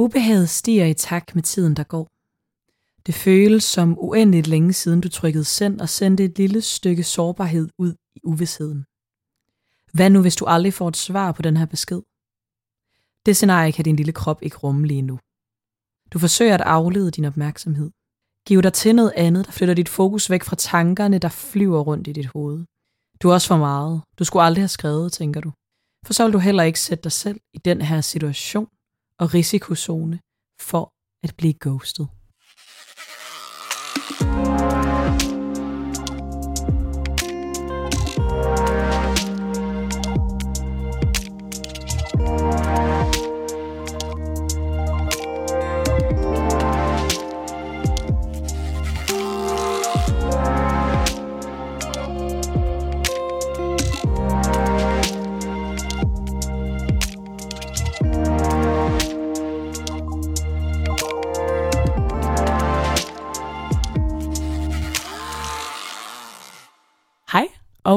Ubehaget stiger i takt med tiden, der går. Det føles som uendeligt længe siden du trykkede send og sendte et lille stykke sårbarhed ud i uvidsheden. Hvad nu, hvis du aldrig får et svar på den her besked? Det scenarie kan din lille krop ikke rumme lige nu. Du forsøger at aflede din opmærksomhed. Giv dig til noget andet, der flytter dit fokus væk fra tankerne, der flyver rundt i dit hoved. Du er også for meget. Du skulle aldrig have skrevet, tænker du. For så vil du heller ikke sætte dig selv i den her situation og risikozone for at blive ghostet.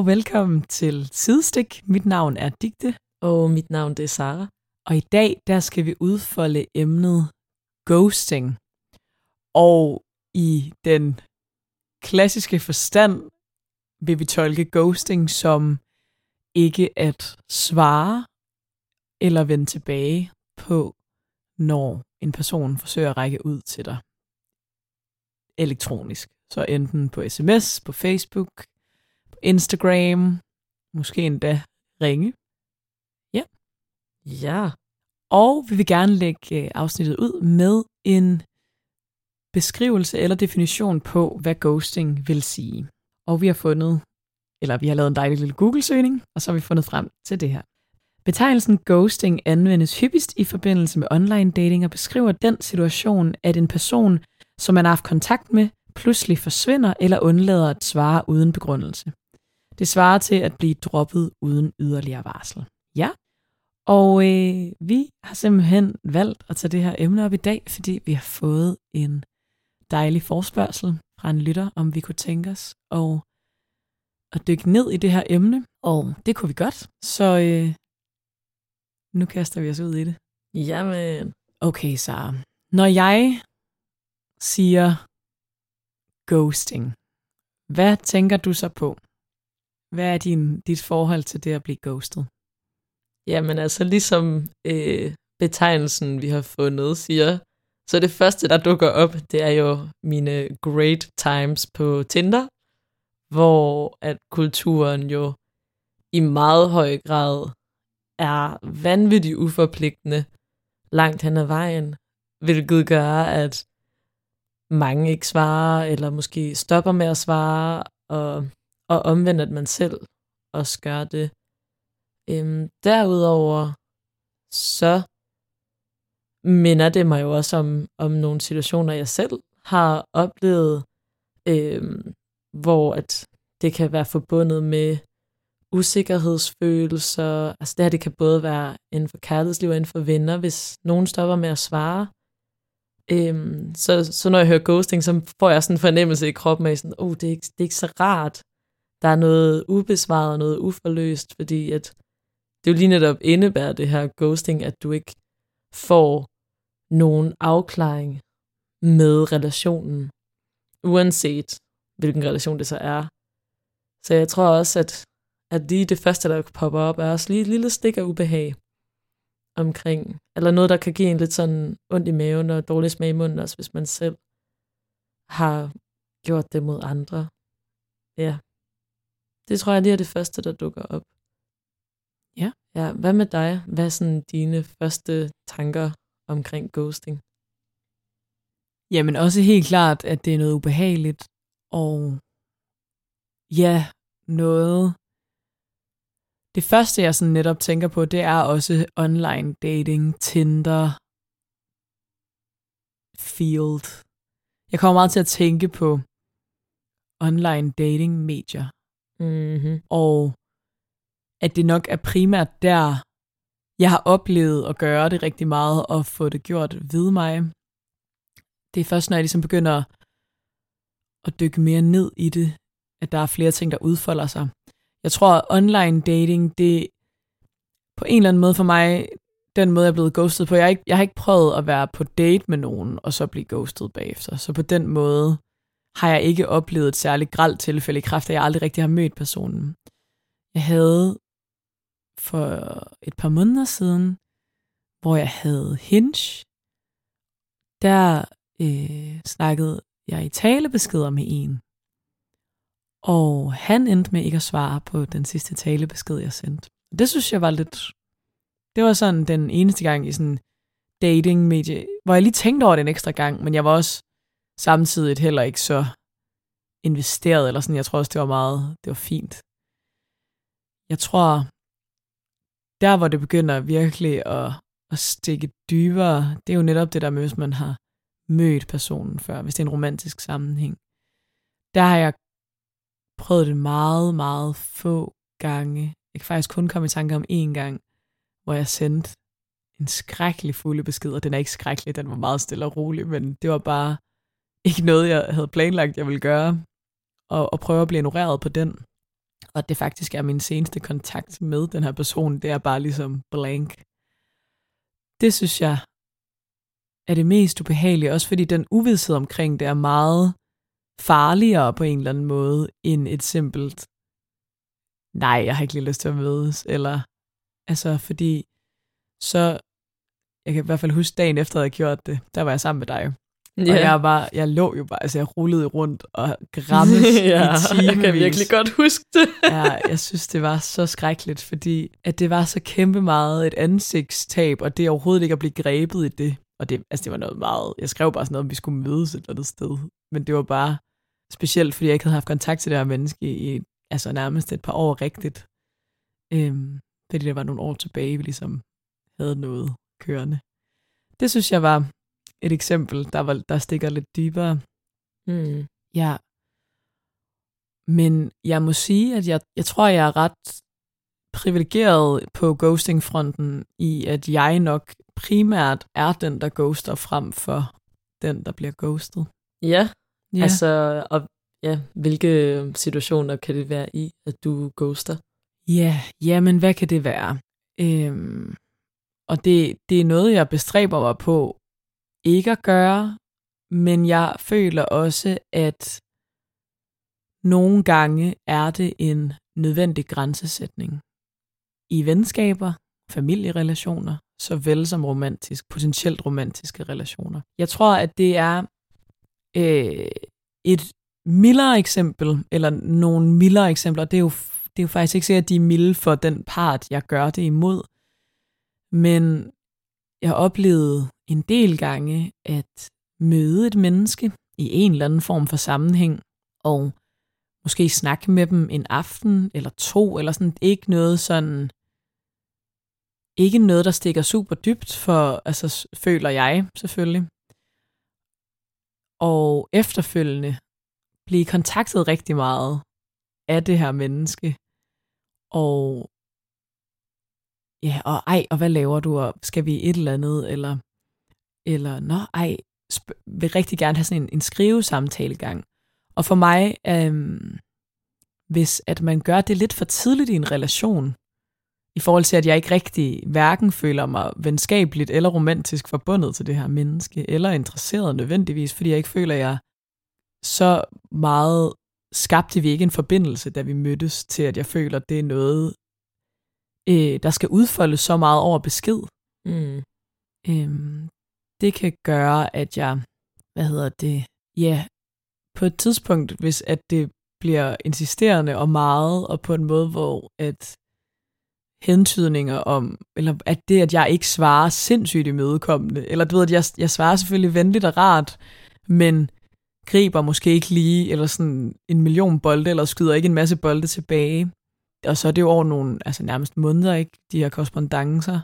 Og velkommen til Sidestik. Mit navn er Digte, Og mit navn det er Sara. og i dag der skal vi udfolde emnet ghosting. Og i den klassiske forstand vil vi tolke ghosting som ikke at svare eller vende tilbage på, når en person forsøger at række ud til dig elektronisk. Så enten på sms, på Facebook, Instagram, måske endda ringe. Ja. Og vi vil gerne lægge øh, afsnittet ud med en beskrivelse eller definition på, hvad ghosting vil sige. Og vi har fundet, eller vi har lavet en dejlig lille Google-søgning, og så har vi fundet frem til det her. Betegnelsen ghosting anvendes hyppigst i forbindelse med online dating og beskriver den situation, at en person, som man har haft kontakt med, pludselig forsvinder eller undlader at svare uden begrundelse. Det svarer til at blive droppet uden yderligere varsel. Ja, og øh, vi har simpelthen valgt at tage det her emne op i dag, fordi vi har fået en dejlig forspørgsel fra en lytter, om vi kunne tænke os at, at dykke ned i det her emne. Og det kunne vi godt, så øh, nu kaster vi os ud i det. Jamen. Okay, Sara. Når jeg siger ghosting, hvad tænker du så på? Hvad er din, dit forhold til det at blive ghostet? Jamen altså, ligesom øh, betegnelsen, vi har fundet, siger, så det første, der dukker op, det er jo mine great times på Tinder, hvor at kulturen jo i meget høj grad er vanvittigt uforpligtende langt hen ad vejen, hvilket gør, at mange ikke svarer, eller måske stopper med at svare, og, og omvendt, at man selv også gør det. Øhm, derudover, så minder det mig jo også om, om nogle situationer, jeg selv har oplevet, øhm, hvor at det kan være forbundet med usikkerhedsfølelser. Altså det her, det kan både være inden for kærlighedsliv og inden for venner, hvis nogen stopper med at svare. Øhm, så, så når jeg hører ghosting, så får jeg sådan en fornemmelse i kroppen af sådan, oh, det er, ikke, det er ikke så rart. Der er noget ubesvaret og noget uforløst, fordi at det jo lige netop indebærer det her ghosting, at du ikke får nogen afklaring med relationen, uanset hvilken relation det så er. Så jeg tror også, at, at lige det første, der popper op, er også lige et lille stik af ubehag omkring, eller noget, der kan give en lidt sådan ondt i maven og dårlig smag i munden, også hvis man selv har gjort det mod andre. Ja. Det tror jeg lige er det første, der dukker op. Ja. Ja, hvad med dig? Hvad er sådan dine første tanker omkring ghosting? Jamen også helt klart, at det er noget ubehageligt, og ja, noget... Det første, jeg sådan netop tænker på, det er også online dating, Tinder, Field. Jeg kommer meget til at tænke på online dating medier, Mm-hmm. og at det nok er primært der, jeg har oplevet at gøre det rigtig meget, og få det gjort ved mig. Det er først, når jeg ligesom begynder at dykke mere ned i det, at der er flere ting, der udfolder sig. Jeg tror, at online dating, det på en eller anden måde for mig, den måde, jeg er blevet ghostet på. Jeg har, ikke, jeg har ikke prøvet at være på date med nogen, og så blive ghostet bagefter. Så på den måde har jeg ikke oplevet et særligt gralt tilfælde i kraft, at jeg aldrig rigtig har mødt personen. Jeg havde for et par måneder siden, hvor jeg havde Hinge, der øh, snakkede jeg i talebeskeder med en. Og han endte med ikke at svare på den sidste talebesked, jeg sendte. Det synes jeg var lidt... Det var sådan den eneste gang i sådan dating-medie, hvor jeg lige tænkte over det en ekstra gang, men jeg var også samtidig heller ikke så investeret, eller sådan. Jeg tror også, det var meget, det var fint. Jeg tror, der hvor det begynder virkelig at, at stikke dybere, det er jo netop det der med, hvis man har mødt personen før, hvis det er en romantisk sammenhæng. Der har jeg prøvet det meget, meget få gange. Jeg kan faktisk kun komme i tanke om én gang, hvor jeg sendte en skrækkelig fulde besked, og den er ikke skrækkelig, den var meget stille og rolig, men det var bare ikke noget, jeg havde planlagt, jeg ville gøre, og, og prøve at blive ignoreret på den. Og det faktisk er min seneste kontakt med den her person, det er bare ligesom blank. Det synes jeg er det mest ubehagelige, også fordi den uvidshed omkring det er meget farligere på en eller anden måde, end et simpelt, nej, jeg har ikke lige lyst til at mødes, eller, altså, fordi så, jeg kan i hvert fald huske dagen efter, at jeg havde gjort det, der var jeg sammen med dig. Yeah. Og jeg, var, jeg lå jo bare, altså jeg rullede rundt og grammes ja, i timevis. Jeg kan virkelig godt huske det. ja, jeg synes, det var så skrækkeligt, fordi at det var så kæmpe meget et ansigtstab, og det overhovedet ikke at blive grebet i det. Og det, altså det var noget meget, jeg skrev bare sådan noget, om vi skulle mødes et eller andet sted. Men det var bare specielt, fordi jeg ikke havde haft kontakt til det her menneske i altså nærmest et par år rigtigt. Øhm, fordi det var nogle år tilbage, vi ligesom havde noget kørende. Det synes jeg var et eksempel, der, var, der stikker lidt dybere. Mm. Ja. Men jeg må sige, at jeg, jeg tror, jeg er ret privilegeret på ghosting-fronten i, at jeg nok primært er den, der ghoster frem for den, der bliver ghostet. Ja, ja. altså, og ja, hvilke situationer kan det være i, at du ghoster? Ja, ja, men hvad kan det være? Øhm, og det, det er noget, jeg bestræber mig på ikke at gøre, men jeg føler også, at nogle gange er det en nødvendig grænsesætning. I venskaber, familierelationer, såvel som romantisk, potentielt romantiske relationer. Jeg tror, at det er øh, et mildere eksempel, eller nogle mildere eksempler. Det er jo, det er jo faktisk ikke sikkert, at de er milde for den part, jeg gør det imod. Men jeg oplevede en del gange at møde et menneske i en eller anden form for sammenhæng, og måske snakke med dem en aften eller to, eller sådan ikke noget sådan, ikke noget, der stikker super dybt, for altså føler jeg selvfølgelig. Og efterfølgende blive kontaktet rigtig meget af det her menneske, og ja, og ej, og hvad laver du, og skal vi et eller andet, eller, eller nå, ej, vil rigtig gerne have sådan en, en skrivesamtale gang. Og for mig, øhm, hvis at man gør det lidt for tidligt i en relation, i forhold til, at jeg ikke rigtig hverken føler mig venskabeligt eller romantisk forbundet til det her menneske, eller interesseret nødvendigvis, fordi jeg ikke føler, at jeg så meget skabte vi ikke en forbindelse, da vi mødtes, til at jeg føler, at det er noget, øh, der skal udfolde så meget over besked. Mm. Øhm, det kan gøre, at jeg, hvad hedder det, ja, på et tidspunkt, hvis at det bliver insisterende og meget, og på en måde, hvor at hentydninger om, eller at det, at jeg ikke svarer sindssygt imødekommende, eller du ved, at jeg, jeg svarer selvfølgelig venligt og rart, men griber måske ikke lige, eller sådan en million bolde, eller skyder ikke en masse bolde tilbage. Og så er det jo over nogle, altså nærmest måneder, ikke, de her korrespondencer.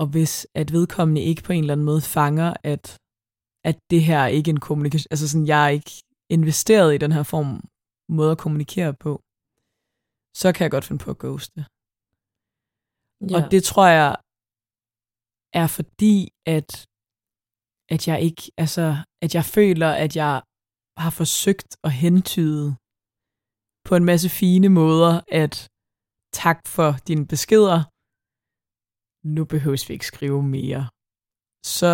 Og hvis at vedkommende ikke på en eller anden måde fanger, at, at det her er ikke en kommunikation, altså sådan, jeg er ikke investeret i den her form måde at kommunikere på, så kan jeg godt finde på at ghoste. Ja. Og det tror jeg er fordi, at, at jeg ikke, altså, at jeg føler, at jeg har forsøgt at hentyde på en masse fine måder, at tak for dine beskeder. nu behøves vi ikke skrive mere, så,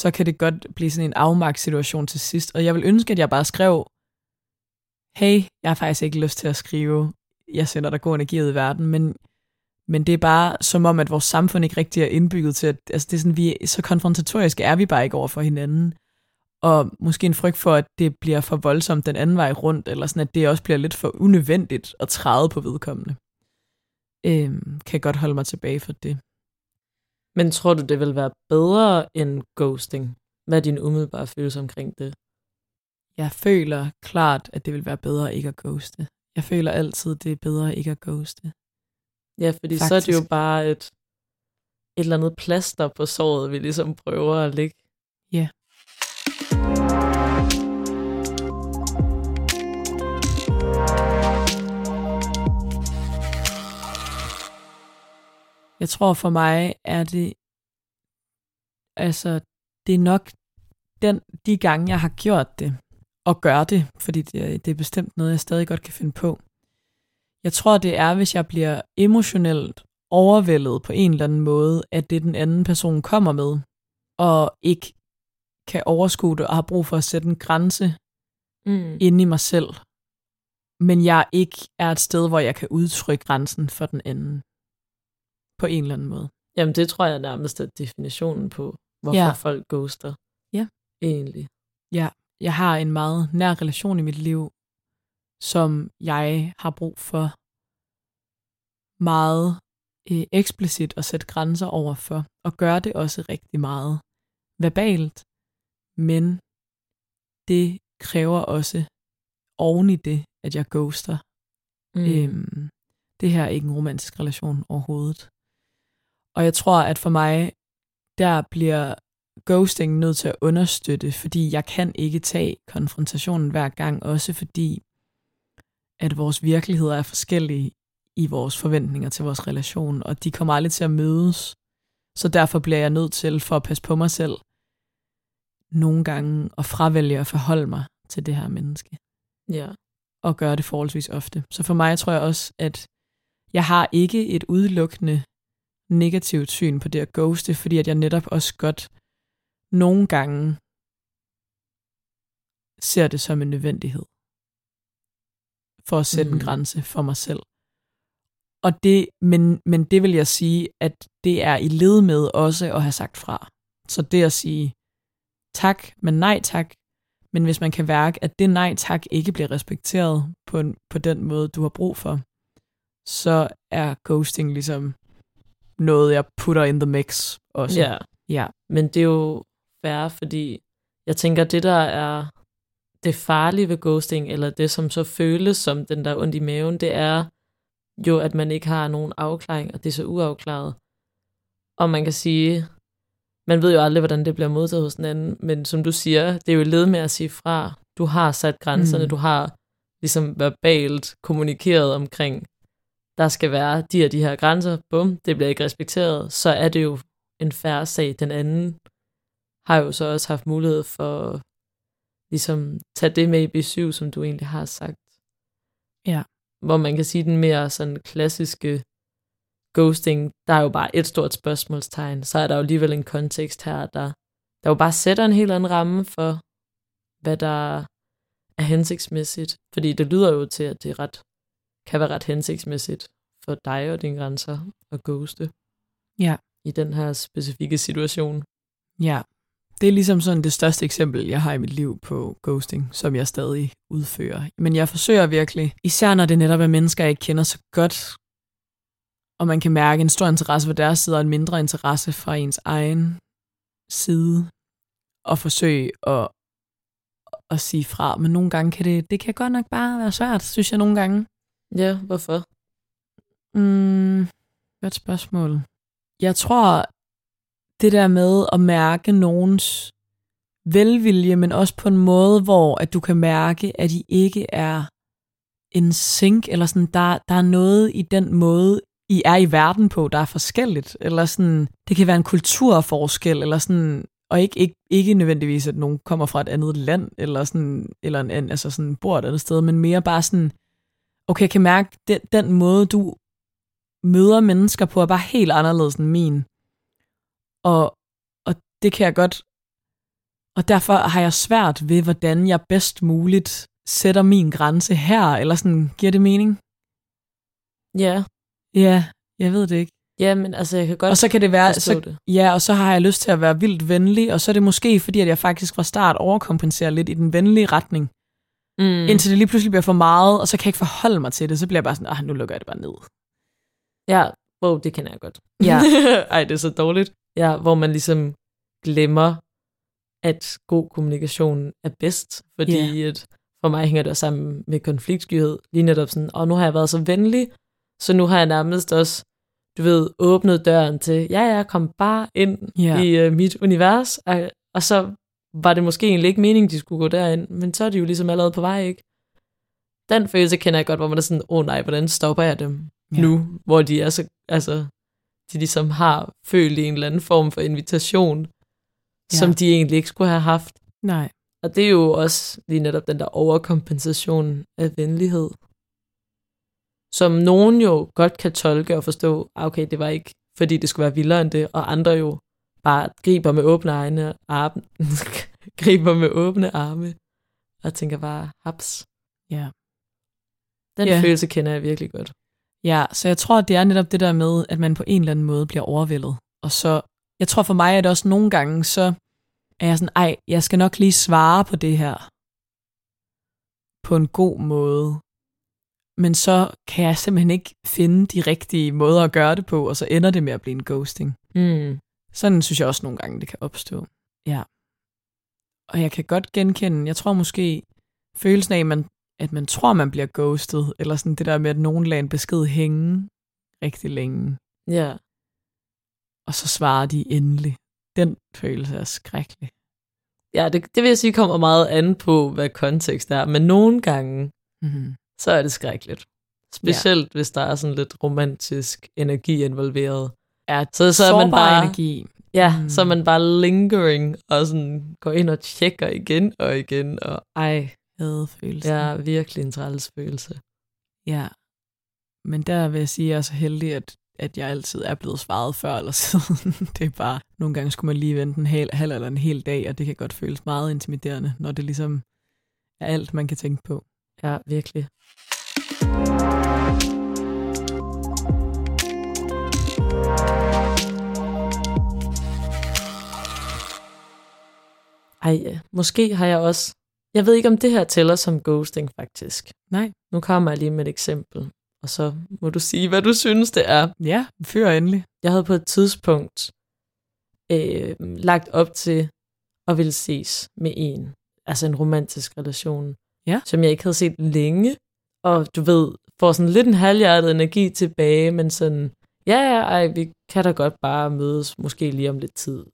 så kan det godt blive sådan en afmagtssituation til sidst. Og jeg vil ønske, at jeg bare skrev, hey, jeg har faktisk ikke lyst til at skrive, jeg sender dig god energi ud i verden, men, men det er bare som om, at vores samfund ikke rigtig er indbygget til, at altså det er sådan, vi, så konfrontatoriske er vi bare ikke over for hinanden. Og måske en frygt for, at det bliver for voldsomt den anden vej rundt, eller sådan, at det også bliver lidt for unødvendigt at træde på vedkommende. Øhm, kan godt holde mig tilbage for det. Men tror du, det vil være bedre end ghosting? Hvad er din umiddelbare følelse omkring det? Jeg føler klart, at det vil være bedre ikke at ghoste. Jeg føler altid, det er bedre ikke at ghoste. Ja, fordi Faktisk. så er det jo bare et, et eller andet plaster på såret, vi ligesom prøver at lægge. Ja. Jeg tror for mig er det, altså det er nok den, de gange, jeg har gjort det, og gør det, fordi det, det er bestemt noget, jeg stadig godt kan finde på. Jeg tror, det er, hvis jeg bliver emotionelt overvældet på en eller anden måde, at det den anden person kommer med, og ikke kan overskue det og har brug for at sætte en grænse mm. inde i mig selv. Men jeg ikke er et sted, hvor jeg kan udtrykke grænsen for den anden. På en eller anden måde. Jamen, det tror jeg nærmest er definitionen på, hvorfor ja. folk ghoster. Ja. Egentlig. Ja, jeg har en meget nær relation i mit liv, som jeg har brug for meget øh, eksplicit at sætte grænser over for, og gøre det også rigtig meget verbalt, men det kræver også oven i det, at jeg ghoster. Mm. Øhm, det her er ikke en romantisk relation overhovedet. Og jeg tror, at for mig, der bliver ghosting nødt til at understøtte, fordi jeg kan ikke tage konfrontationen hver gang, også fordi, at vores virkeligheder er forskellige i vores forventninger til vores relation, og de kommer aldrig til at mødes. Så derfor bliver jeg nødt til, for at passe på mig selv, nogle gange at fravælge at forholde mig til det her menneske. Ja. Og gøre det forholdsvis ofte. Så for mig tror jeg også, at jeg har ikke et udelukkende negativt syn på det at ghoste, fordi at jeg netop også godt nogle gange ser det som en nødvendighed for at sætte mm. en grænse for mig selv. Og det, men, men det vil jeg sige, at det er i led med også at have sagt fra. Så det at sige tak, men nej tak, men hvis man kan mærke, at det nej tak ikke bliver respekteret på, en, på den måde, du har brug for, så er ghosting ligesom noget, jeg putter in the mix også. Ja, ja. men det er jo færre, fordi jeg tænker, det der er det farlige ved ghosting, eller det som så føles som den der ondt i maven, det er jo, at man ikke har nogen afklaring, og det er så uafklaret. Og man kan sige, man ved jo aldrig, hvordan det bliver modtaget hos den anden, men som du siger, det er jo led med at sige fra. Du har sat grænserne, mm. du har ligesom verbalt kommunikeret omkring, der skal være de og de her grænser, bum, det bliver ikke respekteret, så er det jo en færre sag. Den anden har jo så også haft mulighed for ligesom tage det med i B7, som du egentlig har sagt. Ja. Hvor man kan sige den mere sådan klassiske ghosting, der er jo bare et stort spørgsmålstegn, så er der jo alligevel en kontekst her, der, der jo bare sætter en helt anden ramme for, hvad der er hensigtsmæssigt. Fordi det lyder jo til, at det er ret, kan være ret hensigtsmæssigt for dig og dine grænser at ghoste. Ja. I den her specifikke situation. Ja, det er ligesom sådan det største eksempel, jeg har i mit liv på ghosting, som jeg stadig udfører. Men jeg forsøger virkelig, især når det netop er mennesker, jeg ikke kender så godt, og man kan mærke en stor interesse fra deres side, og en mindre interesse fra ens egen side, og forsøge at, at sige fra. Men nogle gange kan det, det kan godt nok bare være svært, synes jeg nogle gange. Ja, hvorfor? Mm, godt spørgsmål. Jeg tror, det der med at mærke nogens velvilje, men også på en måde, hvor at du kan mærke, at I ikke er en sink, eller sådan, der, der er noget i den måde, I er i verden på, der er forskelligt, eller sådan, det kan være en kulturforskel, eller sådan, og ikke, ikke, ikke nødvendigvis, at nogen kommer fra et andet land, eller sådan, eller en, altså sådan, bor et andet sted, men mere bare sådan, okay, jeg kan mærke, den, den måde, du møder mennesker på, er bare helt anderledes end min. Og, og det kan jeg godt... Og derfor har jeg svært ved, hvordan jeg bedst muligt sætter min grænse her, eller sådan, giver det mening? Ja. Ja, jeg ved det ikke. Ja, men altså, jeg kan godt Og så kan det være, så, det. ja, og så har jeg lyst til at være vildt venlig, og så er det måske fordi, at jeg faktisk fra start overkompenserer lidt i den venlige retning, Mm. indtil det lige pludselig bliver for meget, og så kan jeg ikke forholde mig til det, så bliver jeg bare sådan, ah, nu lukker jeg det bare ned. Ja, wow, det kender jeg godt. Ja. Ej, det er så dårligt. Ja, hvor man ligesom glemmer, at god kommunikation er bedst, fordi at for mig hænger det også sammen med konfliktskyhed. Lige netop sådan, og nu har jeg været så venlig, så nu har jeg nærmest også, du ved, åbnet døren til, ja, ja, kom bare ind Ja. i uh, mit univers, og, og så var det måske egentlig ikke meningen, de skulle gå derind, men så er de jo ligesom allerede på vej, ikke? Den følelse kender jeg godt, hvor man er sådan, åh oh, nej, hvordan stopper jeg dem Ja. nu, hvor de er så, altså, de ligesom har følt en eller anden form for invitation, Ja. ja. som de egentlig ikke skulle have haft. Nej. Og det er jo også lige netop den der overkompensation af venlighed, som nogen jo godt kan tolke og forstå, ah, okay, det var ikke, fordi det skulle være vildere end det, og andre jo bare griber med åbne egne arme, griber med åbne arme, og tænker bare, haps. Ja. Den Ja. ja. følelse kender jeg virkelig godt. Ja, så jeg tror, det er netop det der med, at man på en eller anden måde bliver overvældet. Og så, jeg tror for mig, at det også nogle gange, så er jeg sådan, ej, jeg skal nok lige svare på det her på en god måde. Men så kan jeg simpelthen ikke finde de rigtige måder at gøre det på, og så ender det med at blive en ghosting. Mm. Sådan synes jeg også nogle gange, det kan opstå. Ja. Og jeg kan godt genkende, jeg tror måske, følelsen af, at man, at man tror, man bliver ghostet, eller sådan det der med, at nogen lader en besked hænge rigtig længe, Ja. og så svarer de endelig. Den følelse er skrækkelig. Ja, det, det vil jeg sige kommer meget an på, hvad kontekst er. Men nogle gange, Mm-hmm. så er det skrækkeligt. Specielt ja. hvis der er sådan lidt romantisk energi involveret. Ja, Så, så er man bare, energi. Ja, Mm. så er man bare lingering, og sådan går ind og tjekker igen og igen, og ej, Hadefølelsen. det er virkelig en træls følelse. Ja. Men der vil jeg sige, at jeg er så heldig, at, at jeg altid er blevet svaret før eller siden. det er bare, nogle gange skulle man lige vente en hel, halv eller en hel dag, og det kan godt føles meget intimiderende, når det ligesom er alt, man kan tænke på. Ja, virkelig. Ej, ja. måske har jeg også... Jeg ved ikke, om det her tæller som ghosting, faktisk. Nej. Nu kommer jeg lige med et eksempel, og så må du sige, hvad du synes, det er. Ja, fyr endelig. Jeg havde på et tidspunkt øh, lagt op til at ville ses med en, altså en romantisk relation, Ja. som jeg ikke havde set længe, og du ved, får sådan lidt en halvhjertet energi tilbage, men sådan, ja, ja, ej, vi kan da godt bare mødes, måske lige om lidt tid,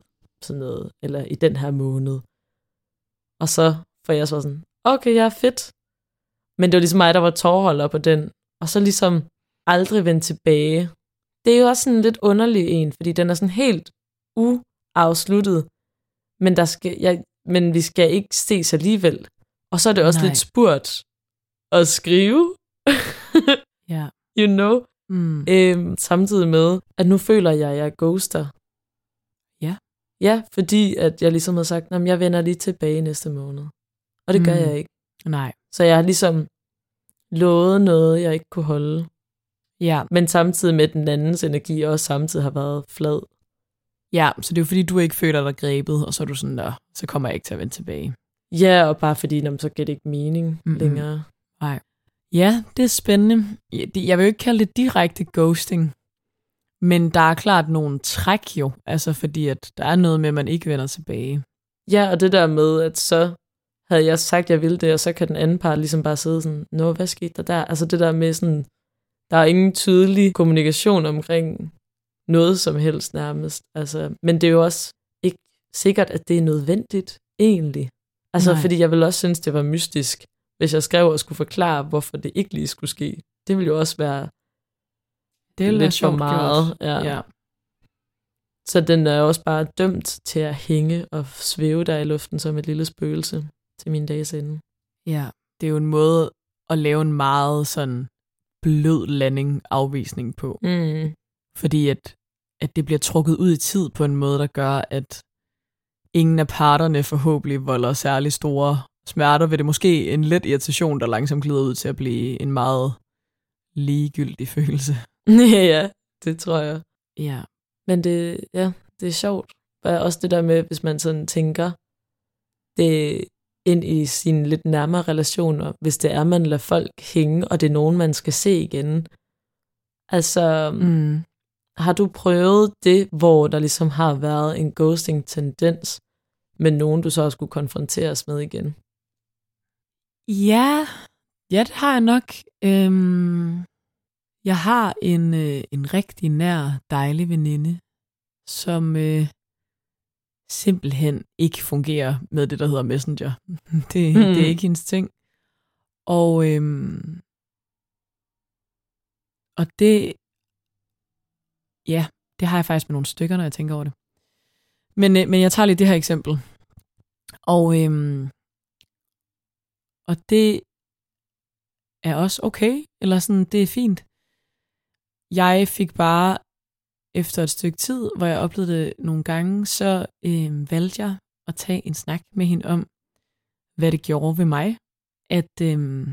sådan noget, eller i den her måned. Og så får jeg så sådan, okay, ja, fedt. Men det var ligesom mig, der var tårholder på den, og så ligesom aldrig vendt tilbage. Det er jo også sådan lidt underlig en, fordi den er sådan helt uafsluttet, men, der skal, jeg, men vi skal ikke ses alligevel. Og så er det også Nej. lidt spurgt at skrive, Ja. you know, Mm. øhm, samtidig med, at nu føler jeg, at jeg er ghoster. Ja. Fordi at jeg ligesom har sagt, at jeg vender lige tilbage næste måned. Og det gør Mm. jeg ikke. Nej. Så jeg har ligesom lovet noget, jeg ikke kunne holde. Ja. Men samtidig med, den andens energi også samtidig har været flad. ja, så det er jo fordi, du ikke føler dig grebet, og så er du sådan, der, så kommer jeg ikke til at vende tilbage. Ja, og bare fordi, jamen, så giver det ikke mening Mm-mm. længere. Ja, det er spændende. Jeg vil jo ikke kalde det direkte ghosting, men der er klart nogle træk jo, altså fordi at der er noget med, at man ikke vender tilbage. Ja, og det der med, at så havde jeg sagt, at jeg ville det, og så kan den anden part ligesom bare sidde sådan, nå, hvad skete der der? Altså det der med sådan, der er ingen tydelig kommunikation omkring noget som helst nærmest. Altså, men det er jo også ikke sikkert, at det er nødvendigt egentlig. Altså, Nej. Fordi jeg ville også synes, det var mystisk, hvis jeg skrev og skulle forklare, hvorfor det ikke lige skulle ske. Det ville jo også være Det er lidt for meget. Gjort. Ja. Ja. Så den er også bare dømt til at hænge og svæve der i luften som et lille spøgelse til min dages ende. ja, det er jo en måde at lave en meget sådan blød landing afvisning på. Mm. Fordi at, at det bliver trukket ud i tid på en måde, der gør, at ingen af parterne forhåbentlig volder særlig store smerter ved det. Måske en let irritation, der langsomt glider ud til at blive en meget ligegyldig følelse. ja, det tror jeg. Ja. Men det, ja, det er sjovt. Og også det der med, hvis man sådan tænker det ind i sine lidt nærmere relationer, hvis det er, man lader folk hænge, og det er nogen, man skal se igen. Altså, Mm. har du prøvet det, hvor der ligesom har været en ghosting-tendens, men nogen, du så også skulle konfronteres med igen? Ja, ja, det har jeg nok. Øhm, jeg har en, øh, en rigtig nær, dejlig veninde, som øh, simpelthen ikke fungerer med det, der hedder Messenger. Det, mm. det er ikke hendes ting. Og, øhm, og det, ja, det har jeg faktisk med nogle stykker, når jeg tænker over det. Men, øh, men jeg tager lige det her eksempel. Og, øhm, og det er også okay, eller sådan, det er fint. Jeg fik bare efter et stykke tid, hvor jeg oplevede det nogle gange, så øh, valgte jeg at tage en snak med hende om, hvad det gjorde ved mig. At, øh,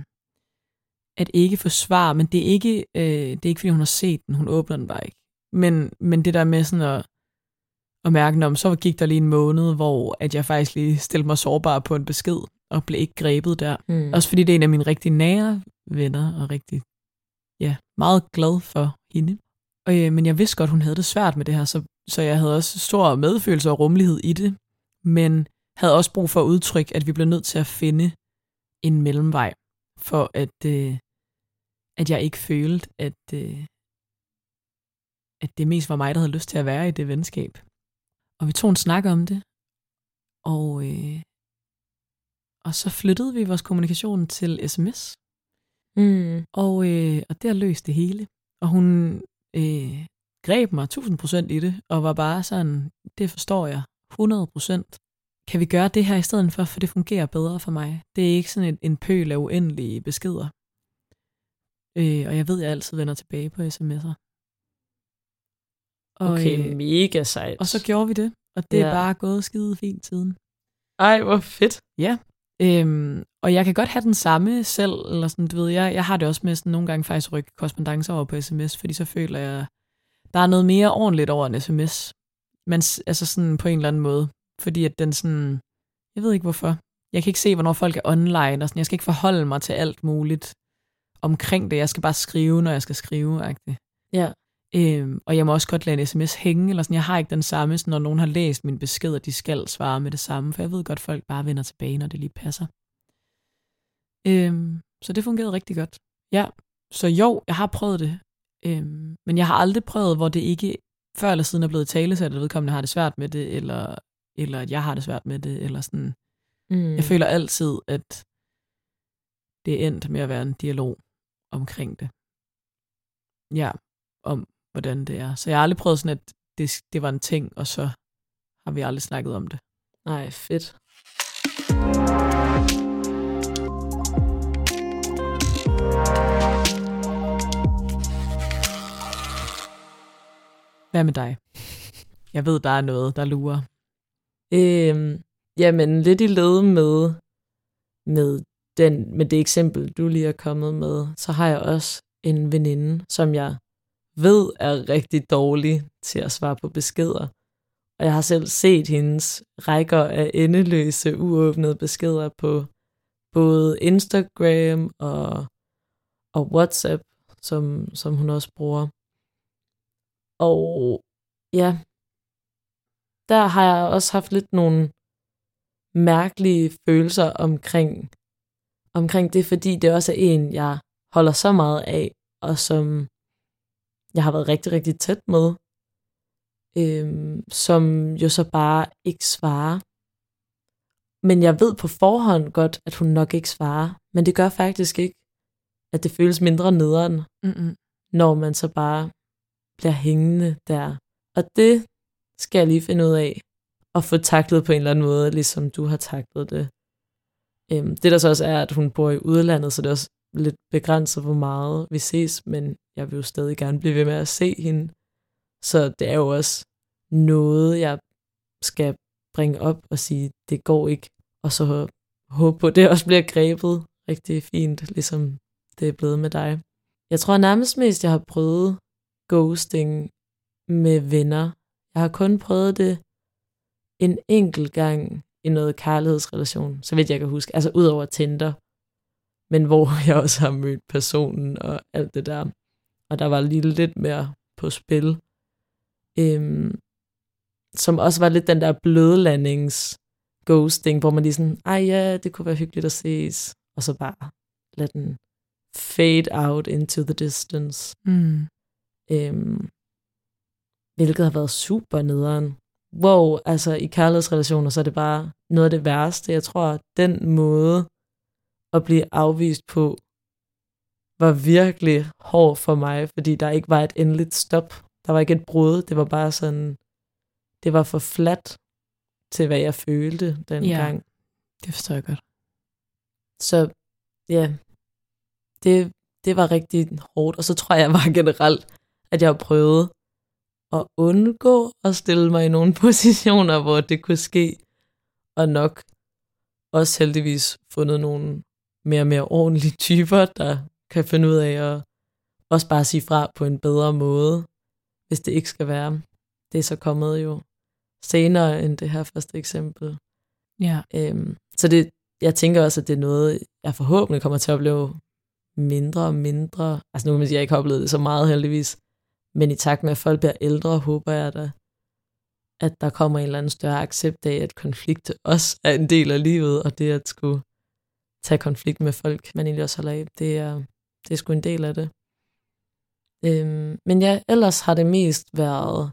at ikke forsvare, men det er ikke, øh, det er ikke, fordi hun har set den, hun åbner den bare ikke. Men, men det der med sådan at, at mærke, om så gik der lige en måned, hvor at jeg faktisk lige stillede mig sårbar på en besked, og blev ikke grebet der. Mm. Også fordi det er en af mine rigtig nære venner, og rigtig, ja, meget glad for hende. Og, øh, men jeg vidste godt, hun havde det svært med det her, så, så jeg havde også stor medfølelse og rummelighed i det, men havde også brug for at udtrykke, at vi blev nødt til at finde en mellemvej, for at, øh, at jeg ikke følte, at, øh, at det mest var mig, der havde lyst til at være i det venskab. Og vi tog en snak om det, og, øh, og så flyttede vi vores kommunikation til sms, Mm. og, øh, og der løste det hele. Og hun øh, greb mig 1000% i det, og var bare sådan, det forstår jeg 100%. Kan vi gøre det her i stedet for, for det fungerer bedre for mig. Det er ikke sådan en, en pøl af uendelige beskeder. Øh, og jeg ved, at jeg altid vender tilbage på sms'er. Og, Okay, øh, mega sejt. og så gjorde vi det, og det er Ja. bare gået skide fint siden. Ej, hvor fedt. Øhm, og jeg kan godt have den samme selv, eller sådan, du ved, jeg, jeg har det også med sådan nogle gange faktisk rykke korrespondencer over på sms, fordi så føler jeg, der er noget mere ordentligt over en sms. Men altså sådan på en eller anden måde. Fordi at den sådan, jeg ved ikke hvorfor. Jeg kan ikke se, hvornår folk er online, og sådan, jeg skal ikke forholde mig til alt muligt omkring det. Jeg skal bare skrive, når jeg skal skrive, agtigt. Ja. Øhm, og jeg må også godt lade en sms hænge, eller sådan. Jeg har ikke den samme, sådan, når nogen har læst min besked, at de skal svare med det samme, for jeg ved godt, at folk bare vender tilbage, når det lige passer. Øhm, så det fungerede rigtig godt. Ja, så jo, jeg har prøvet det, øhm, men jeg har aldrig prøvet, hvor det ikke før eller siden er blevet talesat, at vedkommende har det svært med det, eller, eller at jeg har det svært med det, eller sådan. Mm. Jeg føler altid, at det er endt med at være en dialog omkring det. Ja, om hvordan det er. Så jeg har aldrig prøvet sådan, at det, det var en ting, og så har vi aldrig snakket om det. Nej, fedt. Hvad med dig? Jeg ved, der er noget, der lurer. Øhm, jamen, lidt i led med, med, den, med det eksempel, du lige er kommet med, så har jeg også en veninde, som jeg ved er rigtig dårlig til at svare på beskeder. Og jeg har selv set hendes rækker af endeløse, uåbnede beskeder på både Instagram og, og WhatsApp, som, som hun også bruger. Og ja, der har jeg også haft lidt nogle mærkelige følelser omkring, omkring det, fordi det også er en, jeg holder så meget af, og som jeg har været rigtig, rigtig tæt med, øhm, som jo så bare ikke svarer. Men jeg ved på forhånd godt, at hun nok ikke svarer, men det gør faktisk ikke, at det føles mindre nederen, Mm-mm. når man så bare bliver hængende der. Og det skal jeg lige finde ud af at få taklet på en eller anden måde, ligesom du har taklet det. Øhm, det der så også er, at hun bor i udlandet, så det er også lidt begrænset, hvor meget vi ses, men jeg vil jo stadig gerne blive ved med at se hende. Så det er jo også noget, jeg skal bringe op og sige, det går ikke, og så håbe på, at det også bliver grebet rigtig fint, ligesom det er blevet med dig. Jeg tror nærmest mest, jeg har prøvet ghosting med venner. Jeg har kun prøvet det en enkelt gang i noget kærlighedsrelation, så vidt jeg kan huske. Altså ud over Tinder, men hvor jeg også har mødt personen og alt det der. Og der var lige lidt mere på spil. Øhm, som også var lidt den der blødlandings ghosting, hvor man lige sådan, ej ja, det kunne være hyggeligt at ses, og så bare lad den fade out into the distance. Mm. Øhm, hvilket har været super nederen. Wow, altså i kærlighedsrelationer, så er det bare noget af det værste. Jeg tror, den måde at blive afvist på, var virkelig hård for mig, fordi der ikke var et endeligt stop. Der var ikke et brud. Det var bare sådan, det var for fladt til, hvad jeg følte dengang. Ja, det forstår jeg godt. Så ja, det, det var rigtig hårdt. Og så tror jeg bare generelt, at jeg har prøvet at undgå at stille mig i nogle positioner, hvor det kunne ske. Og nok også heldigvis fundet nogle mere og mere ordentlige typer, der kan finde ud af at også bare sige fra på en bedre måde, hvis det ikke skal være. Det er så kommet jo senere end det her første eksempel. Ja. Øhm, så det, jeg tænker også, at det er noget, jeg forhåbentlig kommer til at opleve mindre og mindre. Altså nu kan man sige, at jeg ikke har oplevet det så meget heldigvis. Men i takt med, at folk bliver ældre, håber jeg da, at der kommer en eller anden større accept af, at konflikt også er en del af livet, og det at skulle tage konflikt med folk, man egentlig også holder af, det er, det er sgu en del af det. Øhm, men ja, ellers har det mest været,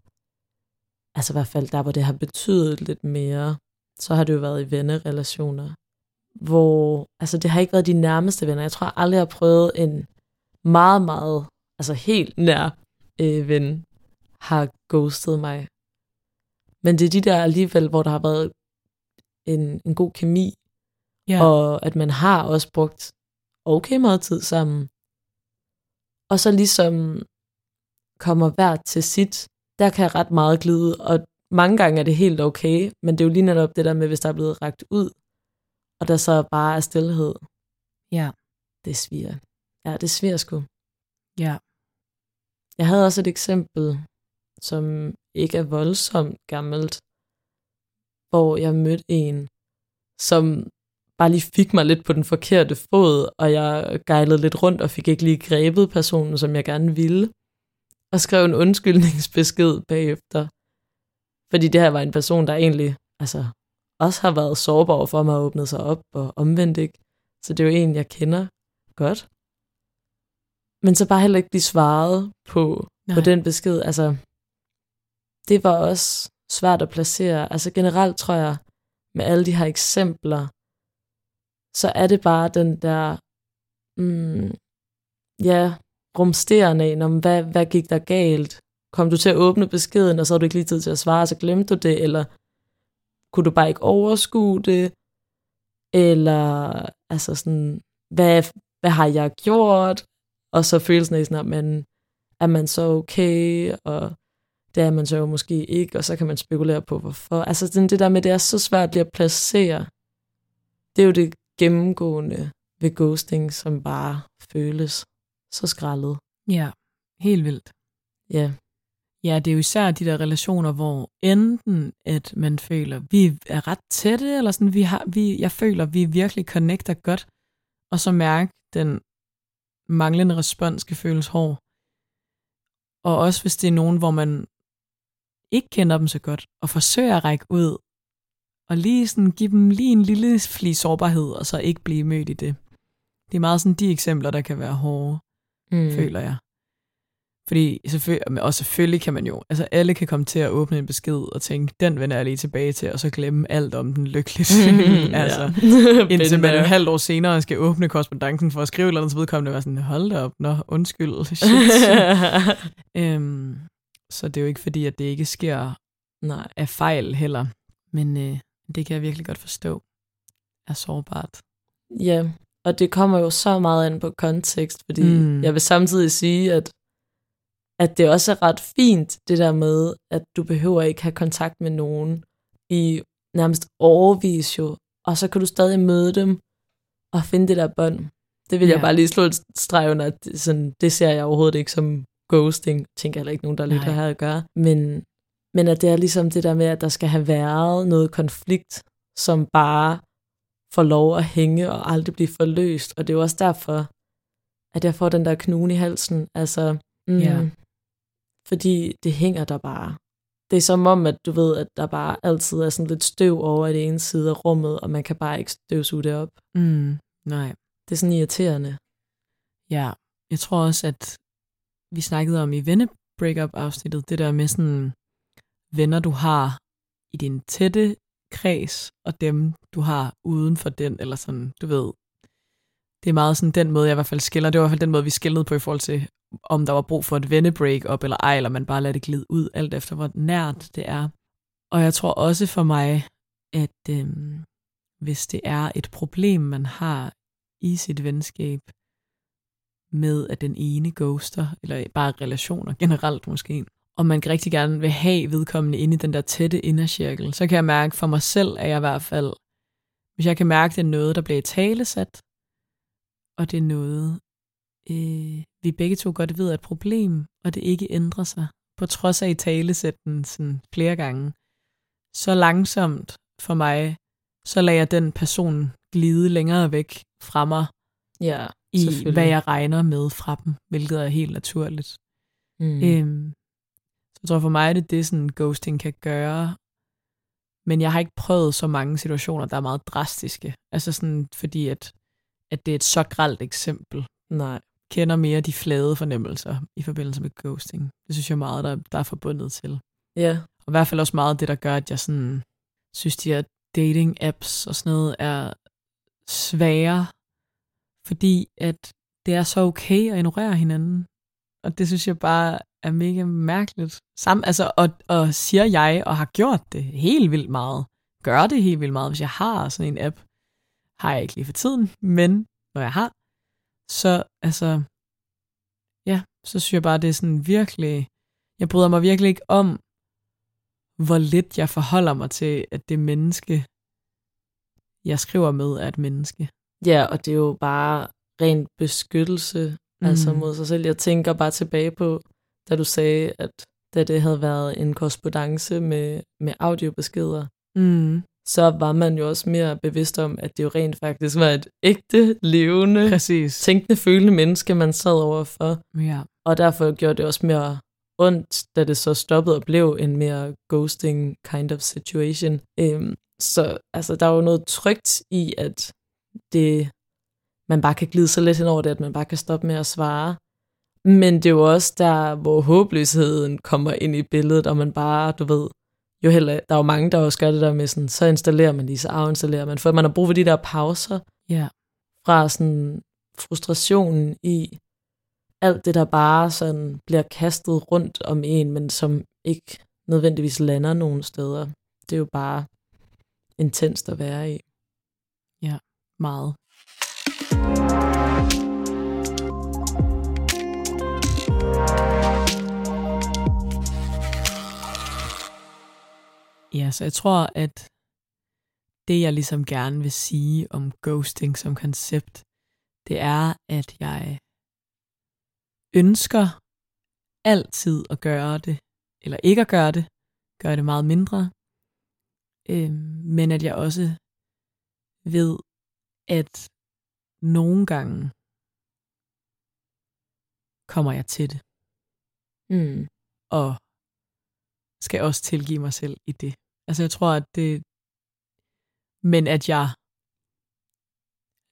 altså i hvert fald der, hvor det har betydet lidt mere, så har det jo været i vennerelationer, hvor, altså det har ikke været de nærmeste venner. Jeg tror jeg aldrig, jeg har prøvet en meget, meget, altså helt nær øh, ven, har ghostet mig. Men det er de der alligevel, hvor der har været en, en god kemi, Ja. og at man har også brugt okay meget tid sammen. Og så ligesom kommer hver til sit, der kan jeg ret meget glide, og mange gange er det helt okay, men det er jo lige netop det der med, hvis der er blevet rækket ud, og der så bare er stillhed. Ja. Det sviger. Ja, det sviger sgu. Ja. Jeg havde også et eksempel, som ikke er voldsomt gammelt, hvor jeg mødte en, som bare lige fik mig lidt på den forkerte fod, og jeg gejlede lidt rundt og fik ikke lige grebet personen, som jeg gerne ville, og skrev en undskyldningsbesked bagefter. Fordi det her var en person, der egentlig altså, også har været sårbar for mig og åbnet sig op og omvendt ikke. Så det er jo en, jeg kender godt. Men så bare heller ikke blive svaret på, på den besked. Altså, det var også svært at placere. Altså generelt tror jeg, med alle de her eksempler, så er det bare den der, mm, ja, rumsterende en om, hvad, hvad gik der galt? Kom du til at åbne beskeden, og så havde du ikke lige tid til at svare, så glemte du det, eller kunne du bare ikke overskue det? Eller, altså sådan, hvad, hvad har jeg gjort? Og så følelsen af sådan, at man, er man så okay, og det er man så jo måske ikke, og så kan man spekulere på, hvorfor. Altså den, det der med, det er så svært lige at placere, det er jo det gennemgående ved ghosting, som bare føles så skrællet. Ja, helt vildt. Ja. Ja, det er jo især de der relationer, hvor enten at man føler, vi er ret tætte, eller sådan, vi har, vi, jeg føler, vi virkelig connecter godt, og så mærke den manglende respons kan føles hård. Og også hvis det er nogen, hvor man ikke kender dem så godt, og forsøger at række ud, og lige sådan give dem lige en lille fli sårbarhed, og så ikke blive mødt i det. Det er meget sådan de eksempler, der kan være hårde, mm. føler jeg. Fordi selvfølgelig, og selvfølgelig kan man jo, altså alle kan komme til at åbne en besked og tænke, den vender jeg lige tilbage til, og så glemme alt om den lykkeligt. Mm, altså, indtil man et halvt år senere skal åbne korrespondancen for at skrive eller andet, så vedkommende var sådan, hold da op, nå, undskyld, shit. øhm, så det er jo ikke fordi, at det ikke sker Nej. af fejl heller, men øh, det kan jeg virkelig godt forstå er sårbart. Ja, Og det kommer jo så meget an på kontekst, fordi Mm. jeg vil samtidig sige, at, at det også er ret fint, det der med, at du behøver ikke have kontakt med nogen i nærmest overvis jo, og så kan du stadig møde dem og finde det der bånd. Det vil Ja. jeg bare lige slå et streg under, at det, sådan, det ser jeg overhovedet ikke som ghosting. Tænker heller ikke nogen, der er har her at gøre. Men, men at det er ligesom det der med, at der skal have været noget konflikt, som bare får lov at hænge og aldrig blive forløst. Og det er jo også derfor, at jeg får den der knugen i halsen. Altså, mm, Ja. fordi det hænger der bare. Det er som om, at du ved, at der bare altid er sådan lidt støv over i det ene side af rummet, og man kan bare ikke støvsuge det op. Mm, nej. Det er sådan irriterende. Ja, jeg tror også, at vi snakkede om i venne-breakup-afsnittet, det der med sådan venner, du har i din tætte kreds, og dem, du har uden for den, eller sådan, du ved. Det er meget sådan den måde, jeg i hvert fald skiller. Det var i hvert fald den måde, vi skillede på i forhold til, om der var brug for et vennebreak op eller ej, eller man bare lader det glide ud, alt efter hvor nært det er. Og jeg tror også for mig, at øhm, hvis det er et problem, man har i sit venskab, med, at den ene ghoster, eller bare relationer generelt måske, og man rigtig gerne vil have vedkommende inde i den der tætte indercirkel, så kan jeg mærke for mig selv, at jeg i hvert fald, hvis jeg kan mærke, at det er noget, der bliver talesat, og det er noget, øh, vi begge to godt ved er et problem, og det ikke ændrer sig, på trods af i talesætten sådan flere gange, så langsomt for mig, så lader jeg den person glide længere væk fra mig, Ja, i, hvad jeg regner med fra dem, hvilket er helt naturligt. Mm. Øhm, så jeg tror for mig, det er det, sådan ghosting kan gøre. Men jeg har ikke prøvet så mange situationer, der er meget drastiske. Altså sådan, fordi at, at det er et så gralt eksempel. Nej. Kender mere de flade fornemmelser i forbindelse med ghosting. Det synes jeg meget, der, der er forbundet til. Ja. Og i hvert fald også meget det, der gør, at jeg sådan, synes, de her dating-apps og sådan noget er svære, fordi at det er så okay at ignorere hinanden. Og det synes jeg bare er mega mærkeligt. Sam, altså, og, og siger jeg, og har gjort det helt vildt meget, gør det helt vildt meget, hvis jeg har sådan en app, har jeg ikke lige for tiden, men når jeg har, så altså, ja, så synes jeg bare, det er sådan virkelig, jeg bryder mig virkelig ikke om, hvor lidt jeg forholder mig til, at det menneske, jeg skriver med, er et menneske. Ja, og det er jo bare ren beskyttelse mm. altså Mm. mod sig selv. Jeg tænker bare tilbage på, da du sagde, at da det havde været en korrespondence med, med audiobeskeder, Mm. så var man jo også mere bevidst om, at det jo rent faktisk var et ægte, levende, Præcis. tænkende, følende menneske, man sad overfor. Ja. Og derfor gjorde det også mere ondt, da det så stoppede og blev en mere ghosting kind of situation. Øhm, så altså, der er jo noget trygt i, at det, man bare kan glide så lidt hen over det, at man bare kan stoppe med at svare. Men det er jo også der, hvor håbløsheden kommer ind i billedet, og man bare, du ved, jo heller, der er jo mange, der også gør det der med sådan, så installerer man lige, så afinstallerer man, for man har brug for de der pauser Ja. fra sådan frustrationen i alt det, der bare sådan bliver kastet rundt om en, men som ikke nødvendigvis lander nogen steder. Det er jo bare intenst at være i. Meget. Ja, så jeg tror, at det, jeg ligesom gerne vil sige om ghosting som koncept, det er, at jeg ønsker altid at gøre det, eller ikke at gøre det, gøre det meget mindre, øh, men at jeg også ved, at nogle gange kommer jeg til det, Mm. og skal også tilgive mig selv i det. Altså jeg tror, at det... Men at jeg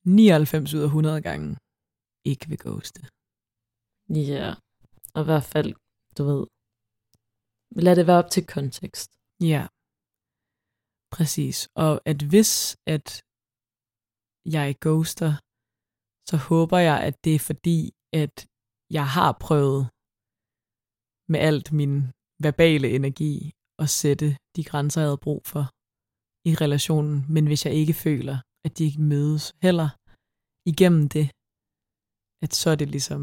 99 ud af 100 gange ikke vil ghoste. Ja, og i hvert fald, du ved, lad det være op til kontekst. Ja, præcis. Og at hvis at jeg ghoster, så håber jeg, at det er fordi, at jeg har prøvet med alt min verbale energi at sætte de grænser, jeg havde brug for i relationen. Men hvis jeg ikke føler, at de ikke mødes heller igennem det, at så er det ligesom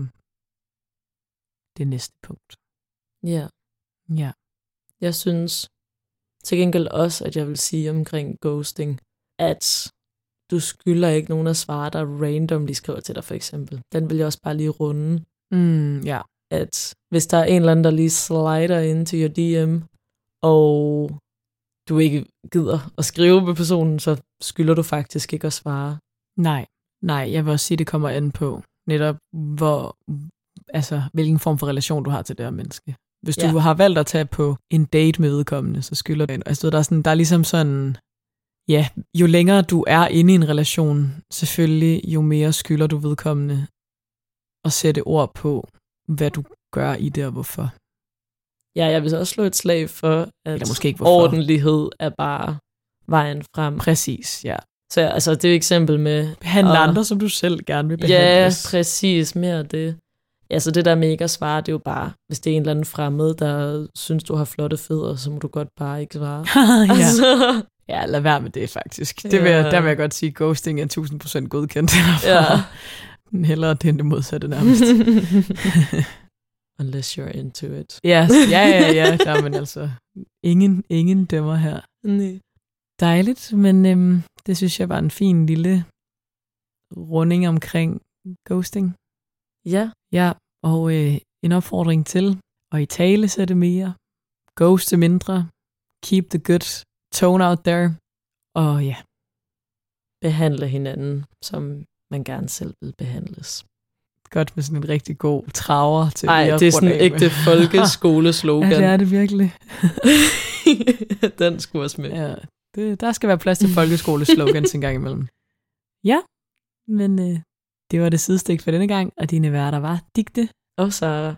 det næste punkt. Ja. Ja. Jeg synes til gengæld også, at jeg vil sige omkring ghosting, at du skylder ikke nogen at svare dig random, de skriver til dig for eksempel. Den vil jeg også bare lige runde. Mm, ja. At hvis der er en eller anden, der lige slider ind til your DM, og du ikke gider at skrive med personen, så skylder du faktisk ikke at svare. Nej, nej, jeg vil også sige, at det kommer an på netop, hvor, altså, hvilken form for relation du har til det her menneske. Hvis du Ja. har valgt at tage på en date med vedkommende, så skylder det. Altså, der er, sådan, der er ligesom sådan, ja, jo længere du er inde i en relation, selvfølgelig, jo mere skylder du vedkommende at sætte ord på, hvad du gør i det og hvorfor. Ja, jeg vil så også slå et slag for, at Eller måske ikke hvorfor. ordentlighed er bare vejen frem. Præcis, ja. Så altså, det er et eksempel med... Behandle Og- andre, som du selv gerne vil Ja, behandles. præcis. Mere det. Altså det der med ikke at svare, det er jo bare, hvis det er en eller anden fremmed, der synes, du har flotte fødder, så må du godt bare ikke svare. ja. Altså, ja, lad være med det faktisk. Det vil, Ja. der vil jeg godt sige, ghosting er 1000% godkendt. Ja. Hellere det end det modsatte nærmest. Unless you're into it. ja, ja, ja, ja. Der, men altså, ingen, ingen dømmer her. Nej. Dejligt, men øhm, det synes jeg var en fin lille runding omkring ghosting. Ja, Ja, og øh, en opfordring til at i tale sætte mere, ghoste mindre, keep the good tone out there, og ja, behandle hinanden, som man gerne selv vil behandles. Godt med sådan en rigtig god traver til Nej, det er sådan en ægte folkeskoleslogan. ja, det er det virkelig. Den skulle også med. Ja, det, der skal være plads til folkeskoleslogans en gang imellem. Ja, men øh, det var det sidestik for denne gang, og dine værter var Digte Og Sara.